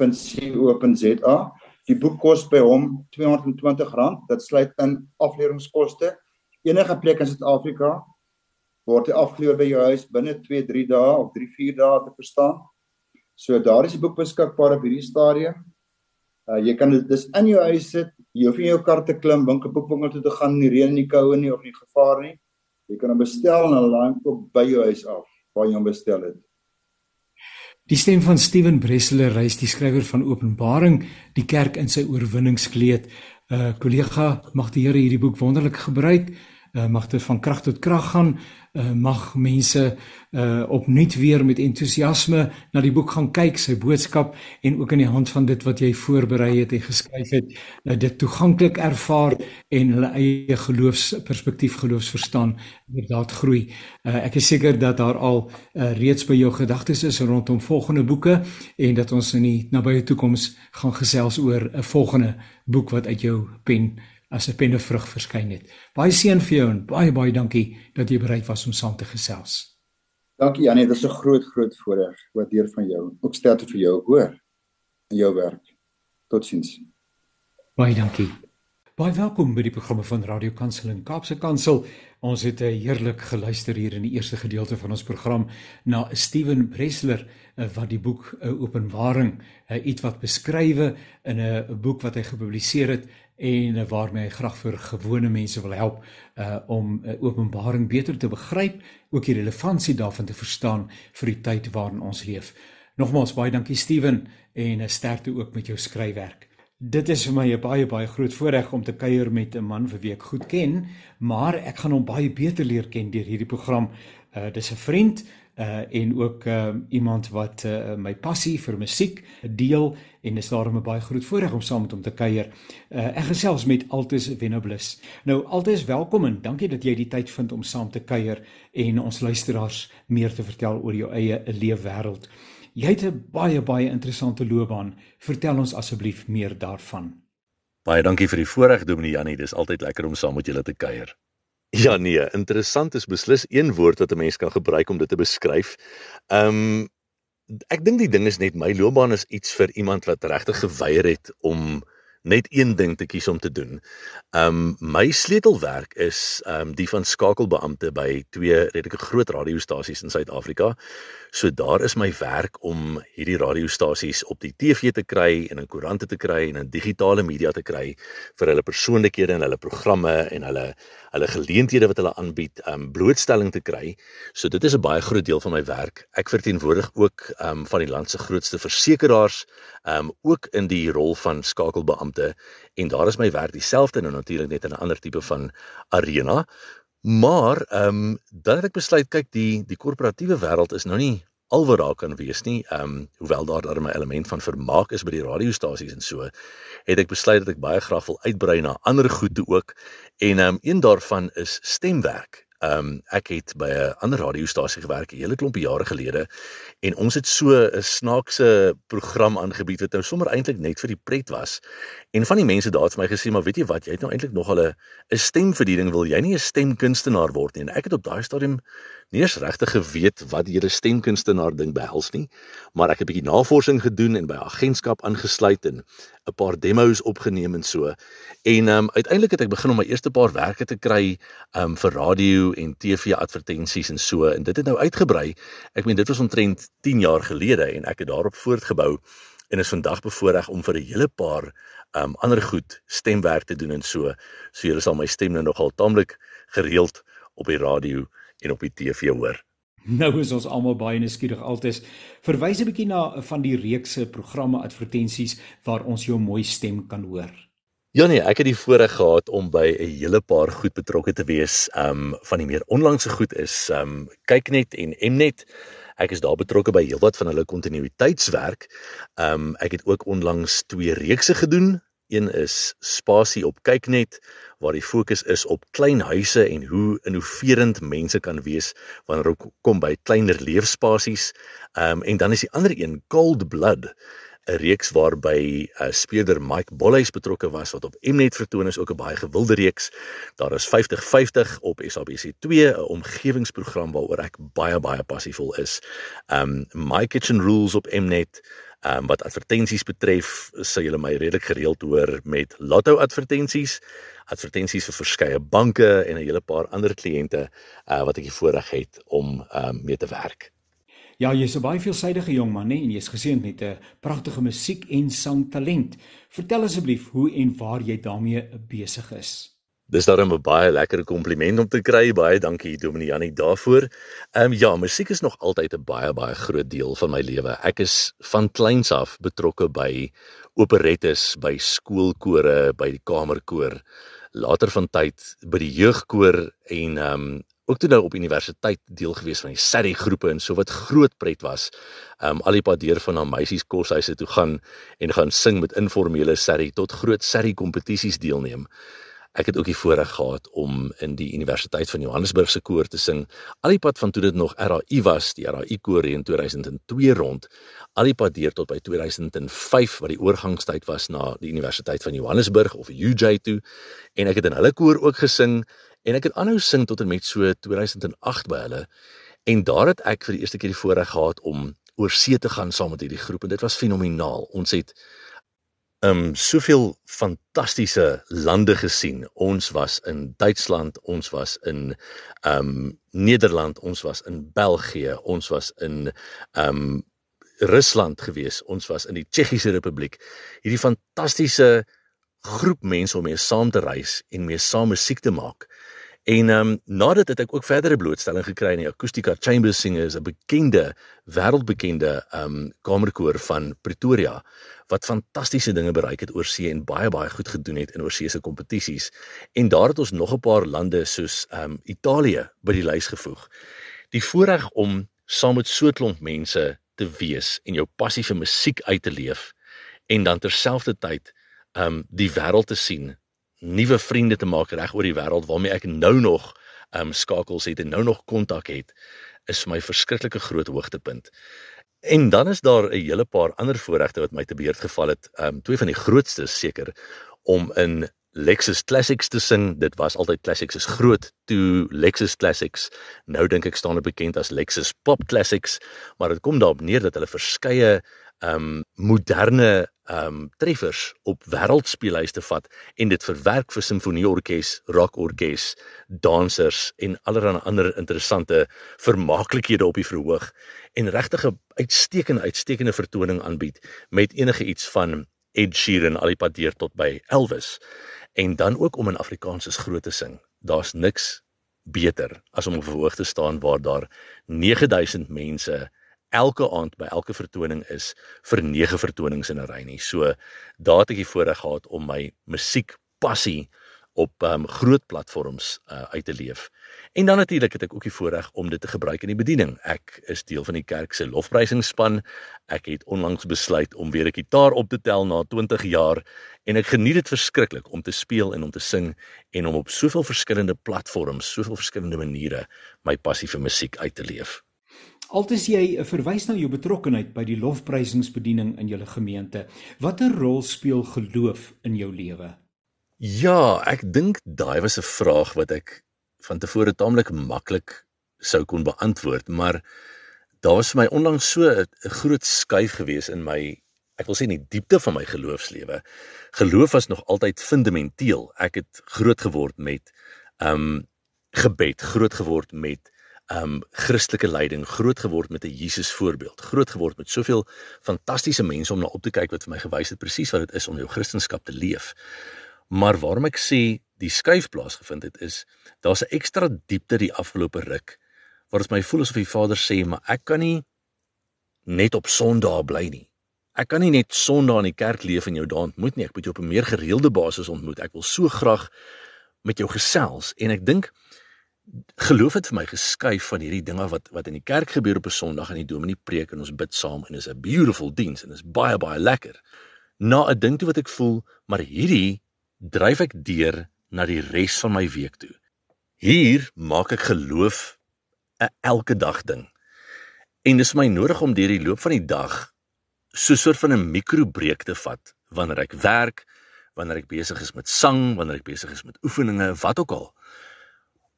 .co.za. Die boek kos by hom R220. Dit sluit in afleweringskoste. Enige plek in Suid-Afrika word hy afgelewer by jou huis binne 2, 3 dae of 3, 4 dae te verstaan. So daar is die boek beskikbaar op hierdie stadium. Uh jy kan dit dis in jou huis sit. Jy hoef nie jou kar te klim, winkel boekwinkel toe te gaan in die reën en die koue nie of nie gevaar nie. Jy kan hom bestel en hy laai op by jou huis af waar jy hom bestel het. Die stem van Steven Bresler reis die skrywer van Openbaring, die kerk in sy oorwinningskleed. Uh kollega, mag die Here hierdie boek wonderlik gebruik. Uh mag dit van krag tot krag gaan uh, mag mense uh, opnuut weer met entoesiasme na die boek gaan kyk, sy boodskap en ook in die hand van dit wat jy voorberei het en geskryf het, uh, dit toeganklik ervaar en hulle eie geloofsperspektief geloofsverstaan inderdaad groei. Uh, ek is seker dat daar al uh, reeds by jou gedagtes is rondom volgende boeke en dat ons in die nabye toekoms gaan gesels oor 'n volgende boek wat uit jou pen as 'n pennevrug verskyn het. Baie seën vir jou en baie baie dankie dat jy bereid was om saam te gesels. Dankie Janie, dit is 'n groot groot voorreg wat deur van jou. Ook sterkte vir jou hoor in jou werk. Totsiens. Baie dankie. Baie welkom by die programme van Radio Kansel en Kaapse Kansel. Ons het eh, heerlik geluister hier in die eerste gedeelte van ons program na Steven Bresler eh, wat die boek eh, Openbaring iets wat beskrywe in 'n boek wat hy gepubliseer het en waarmee hy graag vir gewone mense wil help uh, om 'n Openbaring beter te begryp, ook die relevantie daarvan te verstaan vir die tyd waarin ons leef. Nogmaals baie dankie Steven en sterkte ook met jou skryfwerk. Dit is vir my 'n baie baie groot voorreg om te kuier met 'n man wie ek goed ken, maar ek gaan hom baie beter leer ken deur hierdie program. Uh dis 'n vriend uh en ook uh iemand wat uh my passie vir musiek deel en is daarom 'n baie groot voorreg om saam met hom te kuier. Uh ek gesels met Altus Venoblis. Nou Altus, welkom en dankie dat jy die tyd vind om saam te kuier en ons luisteraars meer te vertel oor jou eie leefwêreld. Jy het 'n baie baie interessante loopbaan. Vertel ons asseblief meer daarvan. Baie dankie vir die voorreg Dominee Jannie. Dis altyd lekker om saam met julle te kuier. Ja nee, interessant is beslis een woord wat 'n mens kan gebruik om dit te beskryf. Ehm um, ek dink die ding is net my loopbaan is iets vir iemand wat regtig geweier het om net een ding te kies om te doen. Um my sleutelwerk is um die van skakelbeampte by twee redelike groot radiostasies in Suid-Afrika. So daar is my werk om hierdie radiostasies op die TV te kry en in koerante te kry en in digitale media te kry vir hulle persoonlikhede en hulle programme en hulle hulle geleenthede wat hulle aanbied, um blootstelling te kry. So dit is 'n baie groot deel van my werk. Ek verteenwoordig ook um van die land se grootste versekerings um ook in die rol van skakelbeampte en daar is my werk dieselfde nou natuurlik net in 'n ander tipe van arena. Maar ehm um, dan het ek besluit kyk die die korporatiewe wêreld is nou nie al wat daar kan wees nie. Ehm um, hoewel daar daar 'n element van vermaak is by die radiostasies en so, het ek besluit dat ek baie graag wil uitbrei na ander goed toe ook. En ehm um, een daarvan is stemwerk. Ehm um, ek het by 'n ander radiostasie gewerk 'n hele klompie jare gelede en ons het so 'n snaakse program aangebied wat nou sommer eintlik net vir die pret was. En van die mense daar het vir my gesê, "Maar weet jy wat, jy het nou eintlik nog al 'n stem vir die ding, wil jy nie 'n stemkunstenaar word nie?" En ek het op daai stadium nie eens regtig geweet wat die hele stemkunstenaar ding behels nie, maar ek het 'n bietjie navorsing gedoen en by 'n agentskap aangesluit en 'n paar demos opgeneem en so. En ehm um, uiteindelik het ek begin om my eerste paar werke te kry ehm um, vir radio en TV advertensies en so en dit het nou uitgebrei. Ek meen dit was omtrent 10 jaar gelede en ek het daarop voortgebou en is vandag bevoorreg om vir 'n hele paar um, ander goed stemwerk te doen en so. So julle sal my stem nou nogal taamlik gereeld op die radio en op die TV hoor. Nou is ons almal baie nuuskierig altes. Verwys 'n bietjie na van die reekse programme advertensies waar ons jou mooi stem kan hoor. Ja nee, ek het die voorreg gehad om by 'n hele paar goed betrokke te wees. Um van die meer onlangse goed is um Kyknet en Mnet. Ek is daar betrokke by heelwat van hulle kontinuïteitswerk. Um ek het ook onlangs twee reekse gedoen. Een is Spasie op Kyknet waar die fokus is op klein huise en hoe innoverend mense kan wees wanneer dit kom by kleiner leefspasies. Ehm um, en dan is die ander een Cold Blood 'n reeks waarby uh, speurder Mike Bolhuis betrokke was wat op Mnet vertoon is ook 'n baie gewilde reeks. Daar is 5050 op SABC2 'n omgewingsprogram waaroor ek baie baie passievol is. Um My Kitchen Rules op Mnet Um wat advertensies betref, sal julle my redelik gereeld hoor met lotto advertensies, advertensies vir verskeie banke en 'n hele paar ander kliënte uh wat ek die voorreg het om um mee te werk. Ja, jy's 'n baie veelsidige jong man, nee, en jy's geseënd met 'n pragtige musiek en sangtalent. Vertel asseblief hoe en waar jy daarmee besig is. Dis daarom 'n baie lekker kompliment om te kry. Baie dankie Dominee Jannie daarvoor. Ehm um, ja, musiek is nog altyd 'n baie baie groot deel van my lewe. Ek is van kleins af betrokke by operettes, by skoolkore, by die kamerkoor. Later van tyd by die jeugkoor en ehm um, ook toe nou op universiteit deel gewees van die Sarri groepe en so wat groot pret was. Um, al die pad deur van na meisies koshuise toe gaan en gaan sing met informele Sarri tot groot Sarri kompetisies deelneem. Ek het ook die voorreg gehad om in die Universiteit van Johannesburg se koor te sing. Al die pad van toe dit nog RAI was, die RAI koor in 2002 rond, al die pad deur tot by 2005 wat die oorgangstyd was na die Universiteit van Johannesburg of UJ toe. En ek het in hulle koor ook gesing en ek het aanhou sing tot en met so 2008 by hulle. En daar het ek vir die eerste keer die voorreg gehad om oor see te gaan saam met hierdie groep en dit was fenomenaal. Ons het um soveel fantastiese lande gesien. Ons was in Duitsland, ons was in um Nederland, ons was in België, ons was in um Rusland gewees, ons was in die Tsjechiese Republiek. Hierdie fantastiese groep mense om mee saam te reis en mee saam musiek te maak. En ehm um, nadat het ek ook verdere blootstelling gekry in die Acoustica Chamber Singers, 'n bekende wêreldbekende ehm um, kamerkoor van Pretoria wat fantastiese dinge bereik het oor see en baie baie goed gedoen het in oorsee se kompetisies. En daar het ons nog 'n paar lande soos ehm um, Italië by die lys gevoeg. Die voorreg om saam met so 'n klomp mense te wees en jou passie vir musiek uit te leef en dan terselfdertyd ehm um, die wêreld te sien nuwe vriende te maak reg oor die wêreld waarmee ek nou nog um, skakels het en nou nog kontak het is vir my verskriklike groot hoogtepunt. En dan is daar 'n hele paar ander voorregte wat my te beurt geval het. Um, twee van die grootste seker om in Lexus Classics te sing. Dit was altyd Classics is groot toe Lexus Classics. Nou dink ek staan dit bekend as Lexus Pop Classics, maar dit kom daarop neer dat hulle verskeie um, moderne ehm um, treffers op wêreldspeelhuise vat en dit verwerk vir simfonieorkes, rockorkes, dansers en allerlei ander interessante vermaaklikhede op die verhoog en regtig 'n uitstekende uitstekende vertoning aanbied met enige iets van Ed Sheeran al die pad deur tot by Elvis en dan ook om in Afrikaans is groot te sing. Daar's niks beter as om op verhoog te staan waar daar 9000 mense elke aand by elke vertoning is vir 9 vertonings in 'n ry nie. So daar het ek die voorreg gehad om my musiek passie op um, groot platforms uh, uit te leef. En dan natuurlik het ek ook die voorreg om dit te gebruik in die bediening. Ek is deel van die kerk se lofprysingsspan. Ek het onlangs besluit om weer 'n gitaar op te tel na 20 jaar en ek geniet dit verskriklik om te speel en om te sing en om op soveel verskillende platforms, soveel verskillende maniere my passie vir musiek uit te leef. Altes jy verwys na jou betrokkeheid by die lofprysingsbediening in julle gemeente. Watter rol speel geloof in jou lewe? Ja, ek dink daai was 'n vraag wat ek van tevore taamlik maklik sou kon beantwoord, maar daar was vir my onlangs so 'n groot skuif gewees in my ek wil sê in die diepte van my geloofslewe. Geloof was nog altyd fundamenteel. Ek het groot geword met um gebed, groot geword met um Christelike leiding groot geword met 'n Jesus voorbeeld, groot geword met soveel fantastiese mense om na op te kyk wat vir my gewys het presies wat dit is om jou Christendom te leef. Maar waarom ek sê die skuif plaasgevind het is daar's 'n ekstra diepte die afgelope ruk waar dit my voel asof die Vader sê, maar ek kan nie net op Sondag bly nie. Ek kan nie net Sondag in die kerk leef en jou daar ontmoet nie. Ek moet jou op 'n meer gereelde basis ontmoet. Ek wil so graag met jou gesels en ek dink geloof het vir my geskuif van hierdie dinge wat wat in die kerk gebeur op 'n Sondag en die dominee preek en ons bid saam en is 'n beautiful diens en is baie baie lekker. Na 'n ding toe wat ek voel, maar hierdie dryf ek deur na die res van my week toe. Hier maak ek geloof 'n elke dag ding. En dis my nodig om deur die loop van die dag so 'n soort van 'n mikrobreek te vat wanneer ek werk, wanneer ek besig is met sang, wanneer ek besig is met oefeninge, wat ook al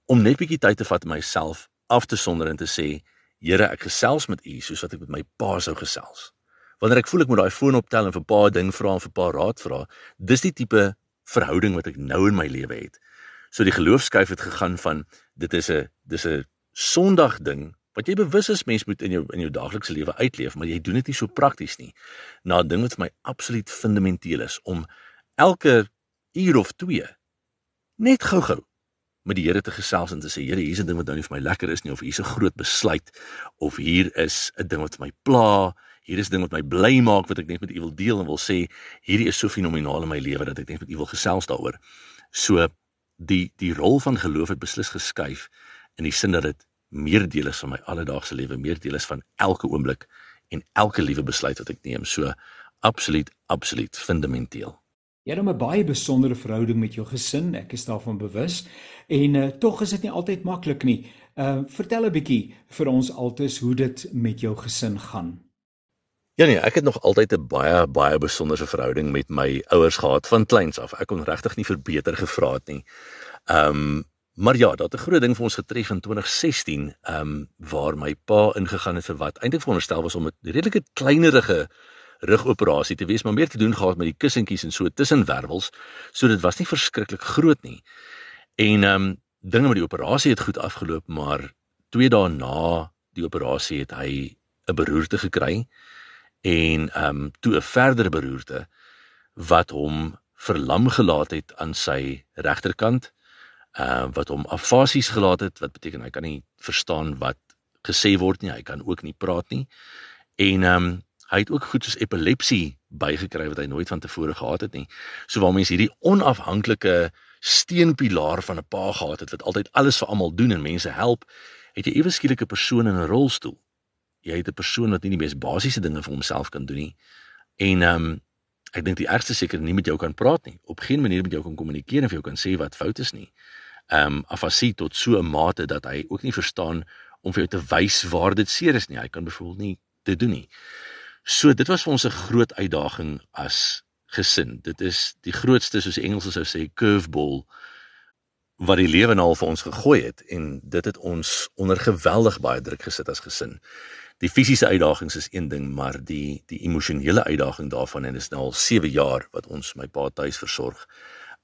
om net bietjie tyd te vat om myself af te sonder en te sê Here ek gesels met u soos wat ek met my pa sou gesels. Wanneer ek voel ek moet daai foon optel en vir pa ding vra en vir pa raad vra, dis die tipe verhouding wat ek nou in my lewe het. So die geloofskuif het gegaan van dit is 'n dis 'n Sondag ding wat jy bewus is mens moet in jou in jou daaglikse lewe uitleef, maar jy doen dit nie so prakties nie. Na 'n ding wat vir my absoluut fundamenteel is om elke uur of 2 net gou-gou met die Here te gesels en te sê Here, hier's 'n ding wat nou nie vir my lekker is nie of hier's 'n groot besluit of hier is 'n ding wat my pla, hier is 'n ding wat my bly maak wat ek net met U wil deel en wil sê hierdie is so fenomenaal in my lewe dat ek net met U wil gesels daaroor. So die die rol van geloof het beslis geskuif in die sin dat dit meer deel is van my alledaagse lewe, meer deel is van elke oomblik en elke liewe besluit wat ek neem. So absoluut absoluut fundamenteel. Jy het 'n baie besondere verhouding met jou gesin, ek is daarvan bewus. En uh, tog is dit nie altyd maklik nie. Uh vertel 'n bietjie vir ons altes hoe dit met jou gesin gaan. Ja nee, ek het nog altyd 'n baie baie besondere verhouding met my ouers gehad van kleins af. Ek kon regtig nie verbeter gevra het nie. Um maar ja, dat 'n groot ding vir ons getref in 2016, um waar my pa ingegaan het vir wat eintlik veronderstel was om 'n redelike kleinerige rugoperasie te wees, maar meer te doen gehad met die kussentjies en so tussenwervels, so dit was nie verskriklik groot nie. En ehm um, dinge met die operasie het goed afgeloop, maar 2 dae na die operasie het hy 'n beroerte gekry en ehm um, toe 'n verdere beroerte wat hom verlam gelaat het aan sy regterkant uh wat hom afasies gelaat het wat beteken hy kan nie verstaan wat gesê word nie hy kan ook nie praat nie en ehm um, hy het ook goed soos epilepsie bygekry wat hy nooit van tevore gehad het nie. So waar mense hierdie onafhanklike steenpilaar van 'n pa gehad het wat altyd alles vir almal doen en mense help het jy ewe skielik 'n persoon in 'n rolstoel. Jy het 'n persoon wat nie die mees basiese dinge vir homself kan doen nie. En ehm um, ek dink die ergste seker nie met jou kan praat nie. Op geen manier met jou kan kommunikeer en vir jou kan sê wat fout is nie. Ehm um, afasie tot so 'n mate dat hy ook nie verstaan om vir jou te wys waar dit seer is nie. Hy kan byvoorbeeld nie dit doen nie. So dit was vir ons 'n groot uitdaging as gesin. Dit is die grootste soos die Engelse sou sê curveball wat die lewe nou vir ons gegooi het en dit het ons onder geweldig baie druk gesit as gesin. Die fisiese uitdagings is een ding, maar die die emosionele uitdaging daarvan en is nou al 7 jaar wat ons my pa tuis versorg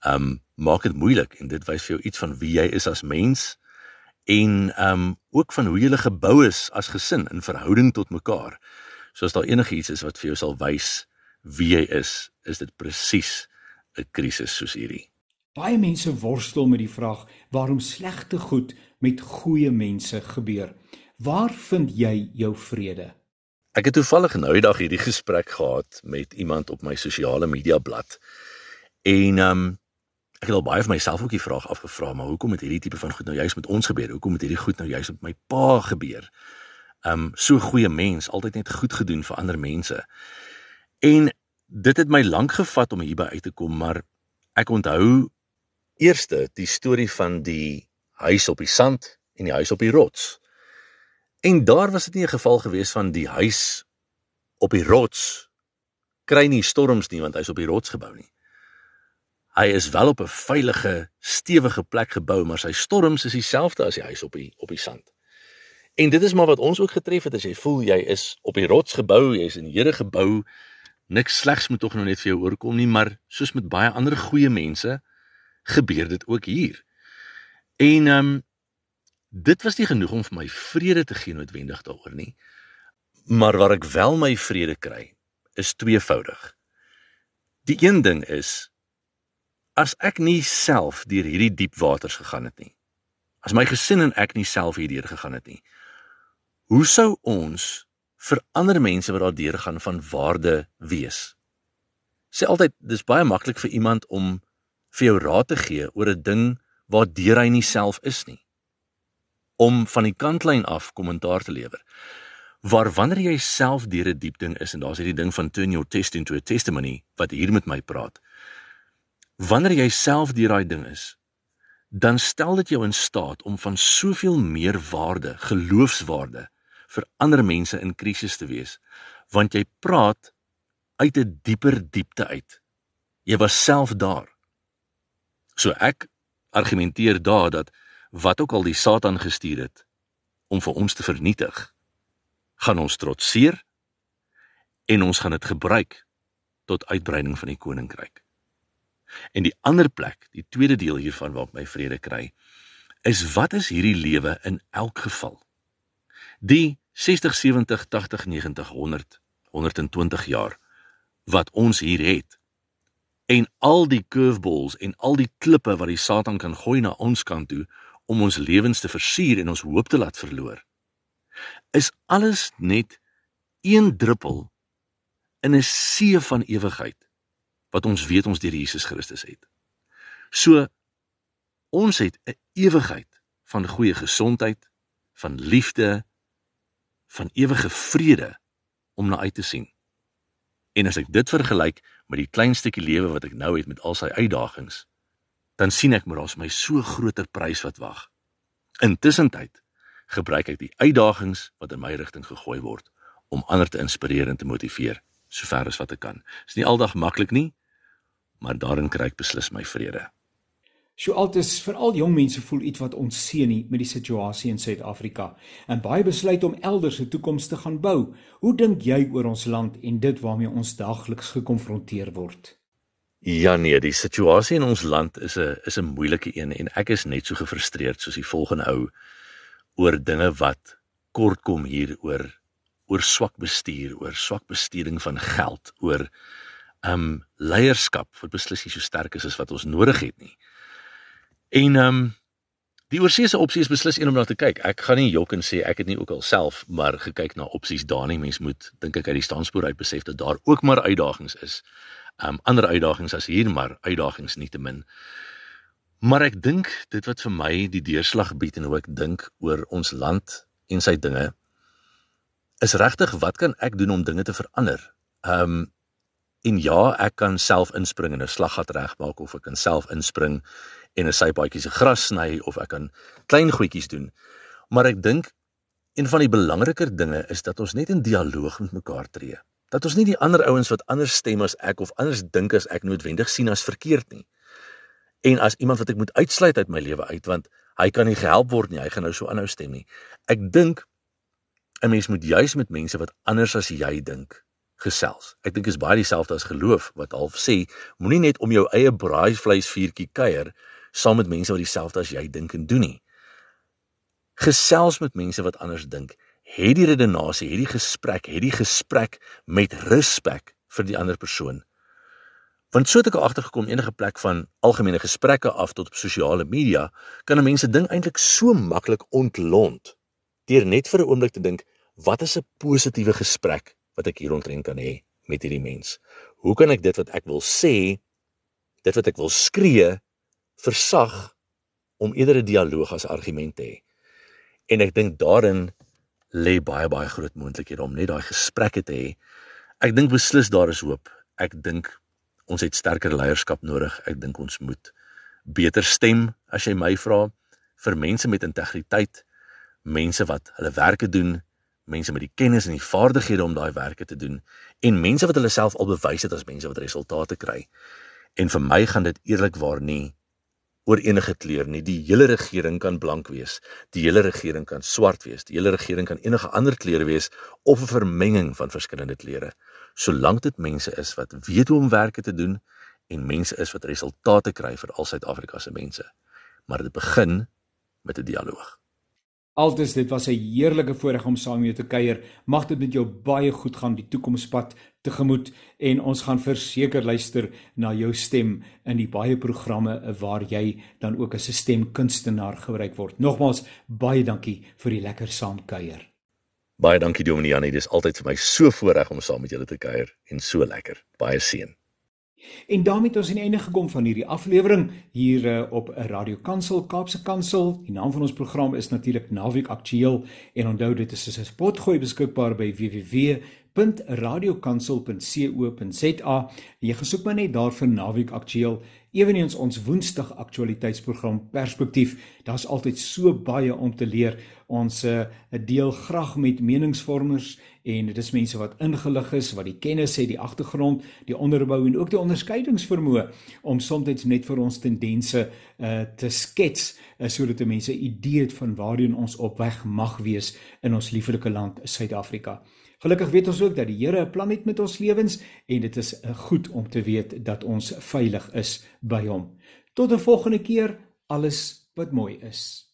um maak dit moeilik en dit wys vir jou iets van wie jy is as mens en um ook van hoe jy gebou is as gesin in verhouding tot mekaar. So as daar enigiets is wat vir jou sal wys wie jy is, is dit presies 'n krisis soos hierdie. Baie mense worstel met die vraag waarom slegte goed met goeie mense gebeur. Waar vind jy jou vrede? Ek het toevallig nou die dag hierdie gesprek gehad met iemand op my sosiale media blad. En um ek het al baie vir myself ook die vraag afgevra, maar hoekom het hierdie tipe van goed nou juist met ons gebeur? Hoekom het hierdie goed nou juist met my pa gebeur? Um so goeie mens, altyd net goed gedoen vir ander mense. En dit het my lank gevat om hierby uit te kom, maar ek onthou eerste die storie van die huis op die sand en die huis op die rots. En daar was dit nie 'n geval gewees van die huis op die rots kry nie storms nie want hy's op die rots gebou nie. Hy is wel op 'n veilige, stewige plek gebou, maar sy storms is dieselfde as die huis op die op die sand. En dit is maar wat ons ook getref het as jy voel jy is op die rots gebou, jy is in die Here gebou. Niks slegs moet tog nou net vir jou oorkom nie, maar soos met baie ander goeie mense gebeur dit ook hier. En ehm um, dit was nie genoeg om vir my vrede te gee noodwendig daaroor nie. Maar waar ek wel my vrede kry, is tweevoudig. Die een ding is as ek nie self deur hierdie diep waters gegaan het nie. As my gesin en ek nie self hierdeur gegaan het nie. Hoe sou ons vir ander mense wat daardeur gaan van waarde wees? Sê altyd dis baie maklik vir iemand om vir jou raad te gee oor 'n ding waardeur hy nie self is nie. Om van die kantlyn af kommentaar te lewer. Waar wanneer jy self deur 'n diep ding is en daar's hierdie ding van turn your test into a testimony wat hier met my praat wanneer jy self deur daai ding is, dan stel dit jou in staat om van soveel meer waarde, geloofswaarde vir ander mense in krisis te wees, want jy praat uit 'n die dieper diepte uit. Jy was self daar. So ek argumenteer daar dat wat ook al die Satan gestuur het om vir ons te vernietig, gaan ons trotseer en ons gaan dit gebruik tot uitbreiding van die koninkryk. En die ander plek, die tweede deel hiervan waar ek my vrede kry, is wat is hierdie lewe in elk geval? Die 60, 70, 80, 90, 100, 120 jaar wat ons hier het. En al die curveballs en al die klippe wat die Satan kan gooi na ons kant toe om ons lewens te versuur en ons hoop te laat verloor. Is alles net een druppel in 'n see van ewigheid wat ons weet ons deur Jesus Christus het. So ons het 'n ewigheid van goeie gesondheid, van liefde, van ewige vrede om na uit te sien. En as ek dit vergelyk met die klein stukkie lewe wat ek nou het met al sy uitdagings, dan sien ek maar daar's my so groter prys wat wag. Intussen tyd gebruik ek die uitdagings wat in my rigting gegooi word om ander te inspireer en te motiveer sover as wat ek kan. Dit is nie aldag maklik nie, maar daarin kry ek beslis my vrede. So altes veral jong mense voel iets wat ons sien nie met die situasie in Suid-Afrika en baie besluit om elders 'n toekoms te gaan bou. Hoe dink jy oor ons land en dit waarmee ons daagliks gekonfronteer word? Ja nee, die situasie in ons land is 'n is 'n moeilike een en ek is net so gefrustreerd soos die volgende ou oor dinge wat kort kom hier oor oor swak bestuur, oor swak besteding van geld, oor um leierskap wat beslis nie so sterk is as wat ons nodig het nie. En ehm um, die oorseese opsie is beslis een om na te kyk. Ek gaan nie jok en sê ek het nie ook al self maar gekyk na opsies daar nie. Mens moet dink ek uit die standspoor uit besef dat daar ook maar uitdagings is. Ehm um, ander uitdagings as hier maar uitdagings nie te min. Maar ek dink dit wat vir my die deurslag bied en hoe ek dink oor ons land en sy dinge is regtig wat kan ek doen om dinge te verander? Ehm um, En ja, ek kan self inspring en 'n slaggat regmaak of ek kan self inspring en 'n sypaadjie se gras sny of ek kan klein goedjies doen. Maar ek dink een van die belangriker dinge is dat ons net in dialoog met mekaar tree. Dat ons nie die ander ouens wat anders stem as ek of anders dink as ek noodwendig sien as verkeerd nie. En as iemand wat ek moet uitsluit uit my lewe uit want hy kan nie gehelp word nie, hy gaan nou so aanhou stem nie. Ek dink 'n mens moet juis met mense wat anders as jy dink gesels. Ek dink is baie dieselfde as geloof wat half sê, moenie net om jou eie braaivleisvuurtjie kuier saam met mense wat dieselfde as jy dink en doen nie. Gesels met mense wat anders dink. Het die redenasie, het die gesprek, het die gesprek met respek vir die ander persoon. Want so het ek agtergekom enige plek van algemene gesprekke af tot op sosiale media kan 'n mens se ding eintlik so maklik ontlont deur net vir 'n oomblik te dink wat is 'n positiewe gesprek wat ek hier omtrent kan hê met hierdie mens. Hoe kan ek dit wat ek wil sê, dit wat ek wil skree, versag om eerder 'n dialoog as argument te hê. En ek dink daarin lê baie baie groot moontlikhede om net daai gesprekke te hê. Ek dink beslis daar is hoop. Ek dink ons het sterker leierskap nodig. Ek dink ons moet beter stem as jy my vra vir mense met integriteit, mense wat hulle werke doen mense met die kennis en die vaardighede om daai werke te doen en mense wat hulle self al bewys het as mense wat resultate kry. En vir my gaan dit eerlikwaar nie oor enige kleur nie. Die hele regering kan blank wees. Die hele regering kan swart wees. Die hele regering kan enige ander kleure wees of 'n vermenging van verskillende kleure. Solank dit mense is wat weet hoe om werke te doen en mense is wat resultate kry vir al Suid-Afrika se mense. Maar dit begin met 'n dialoog. Altes dit was 'n heerlike voorreg om saam met jou te kuier. Mag dit met jou baie goed gaan die toekomspad tegemoet en ons gaan verseker luister na jou stem in die baie programme waar jy dan ook as 'n stemkunstenaar gebruik word. Nogmaals baie dankie vir die lekker saamkuier. Baie dankie Dominee Janie, dis altyd vir my so voorreg om saam met julle te kuier en so lekker. Baie seën. En daarmee het ons aan die einde gekom van hierdie aflewering hier uh, op Radio Kansel Kaapse Kansel. Die naam van ons program is natuurlik Naweek Aktueel en onthou dit is 'n spotgooi beskikbaar by www.radiokansel.co.za. Jy gesoek maar net daar vir Naweek Aktueel Eweneens ons Woensdag aktualiteitsprogram Perspektief. Daar's altyd so baie om te leer. Ons uh, deel graag met meningsvormers en dit is mense wat ingelig is, wat die kennis het, die agtergrond, die onderbou en ook die onderskeidingsvermoë om soms net vir ons tendense uh, te skets uh, sodat mense 'n idee het van waarheen ons op weg mag wees in ons lieflike land Suid-Afrika. Gelukkig weet ons ook dat die Here 'n plan het met ons lewens en dit is eh, goed om te weet dat ons veilig is by hom. Tot 'n volgende keer, alles wat mooi is.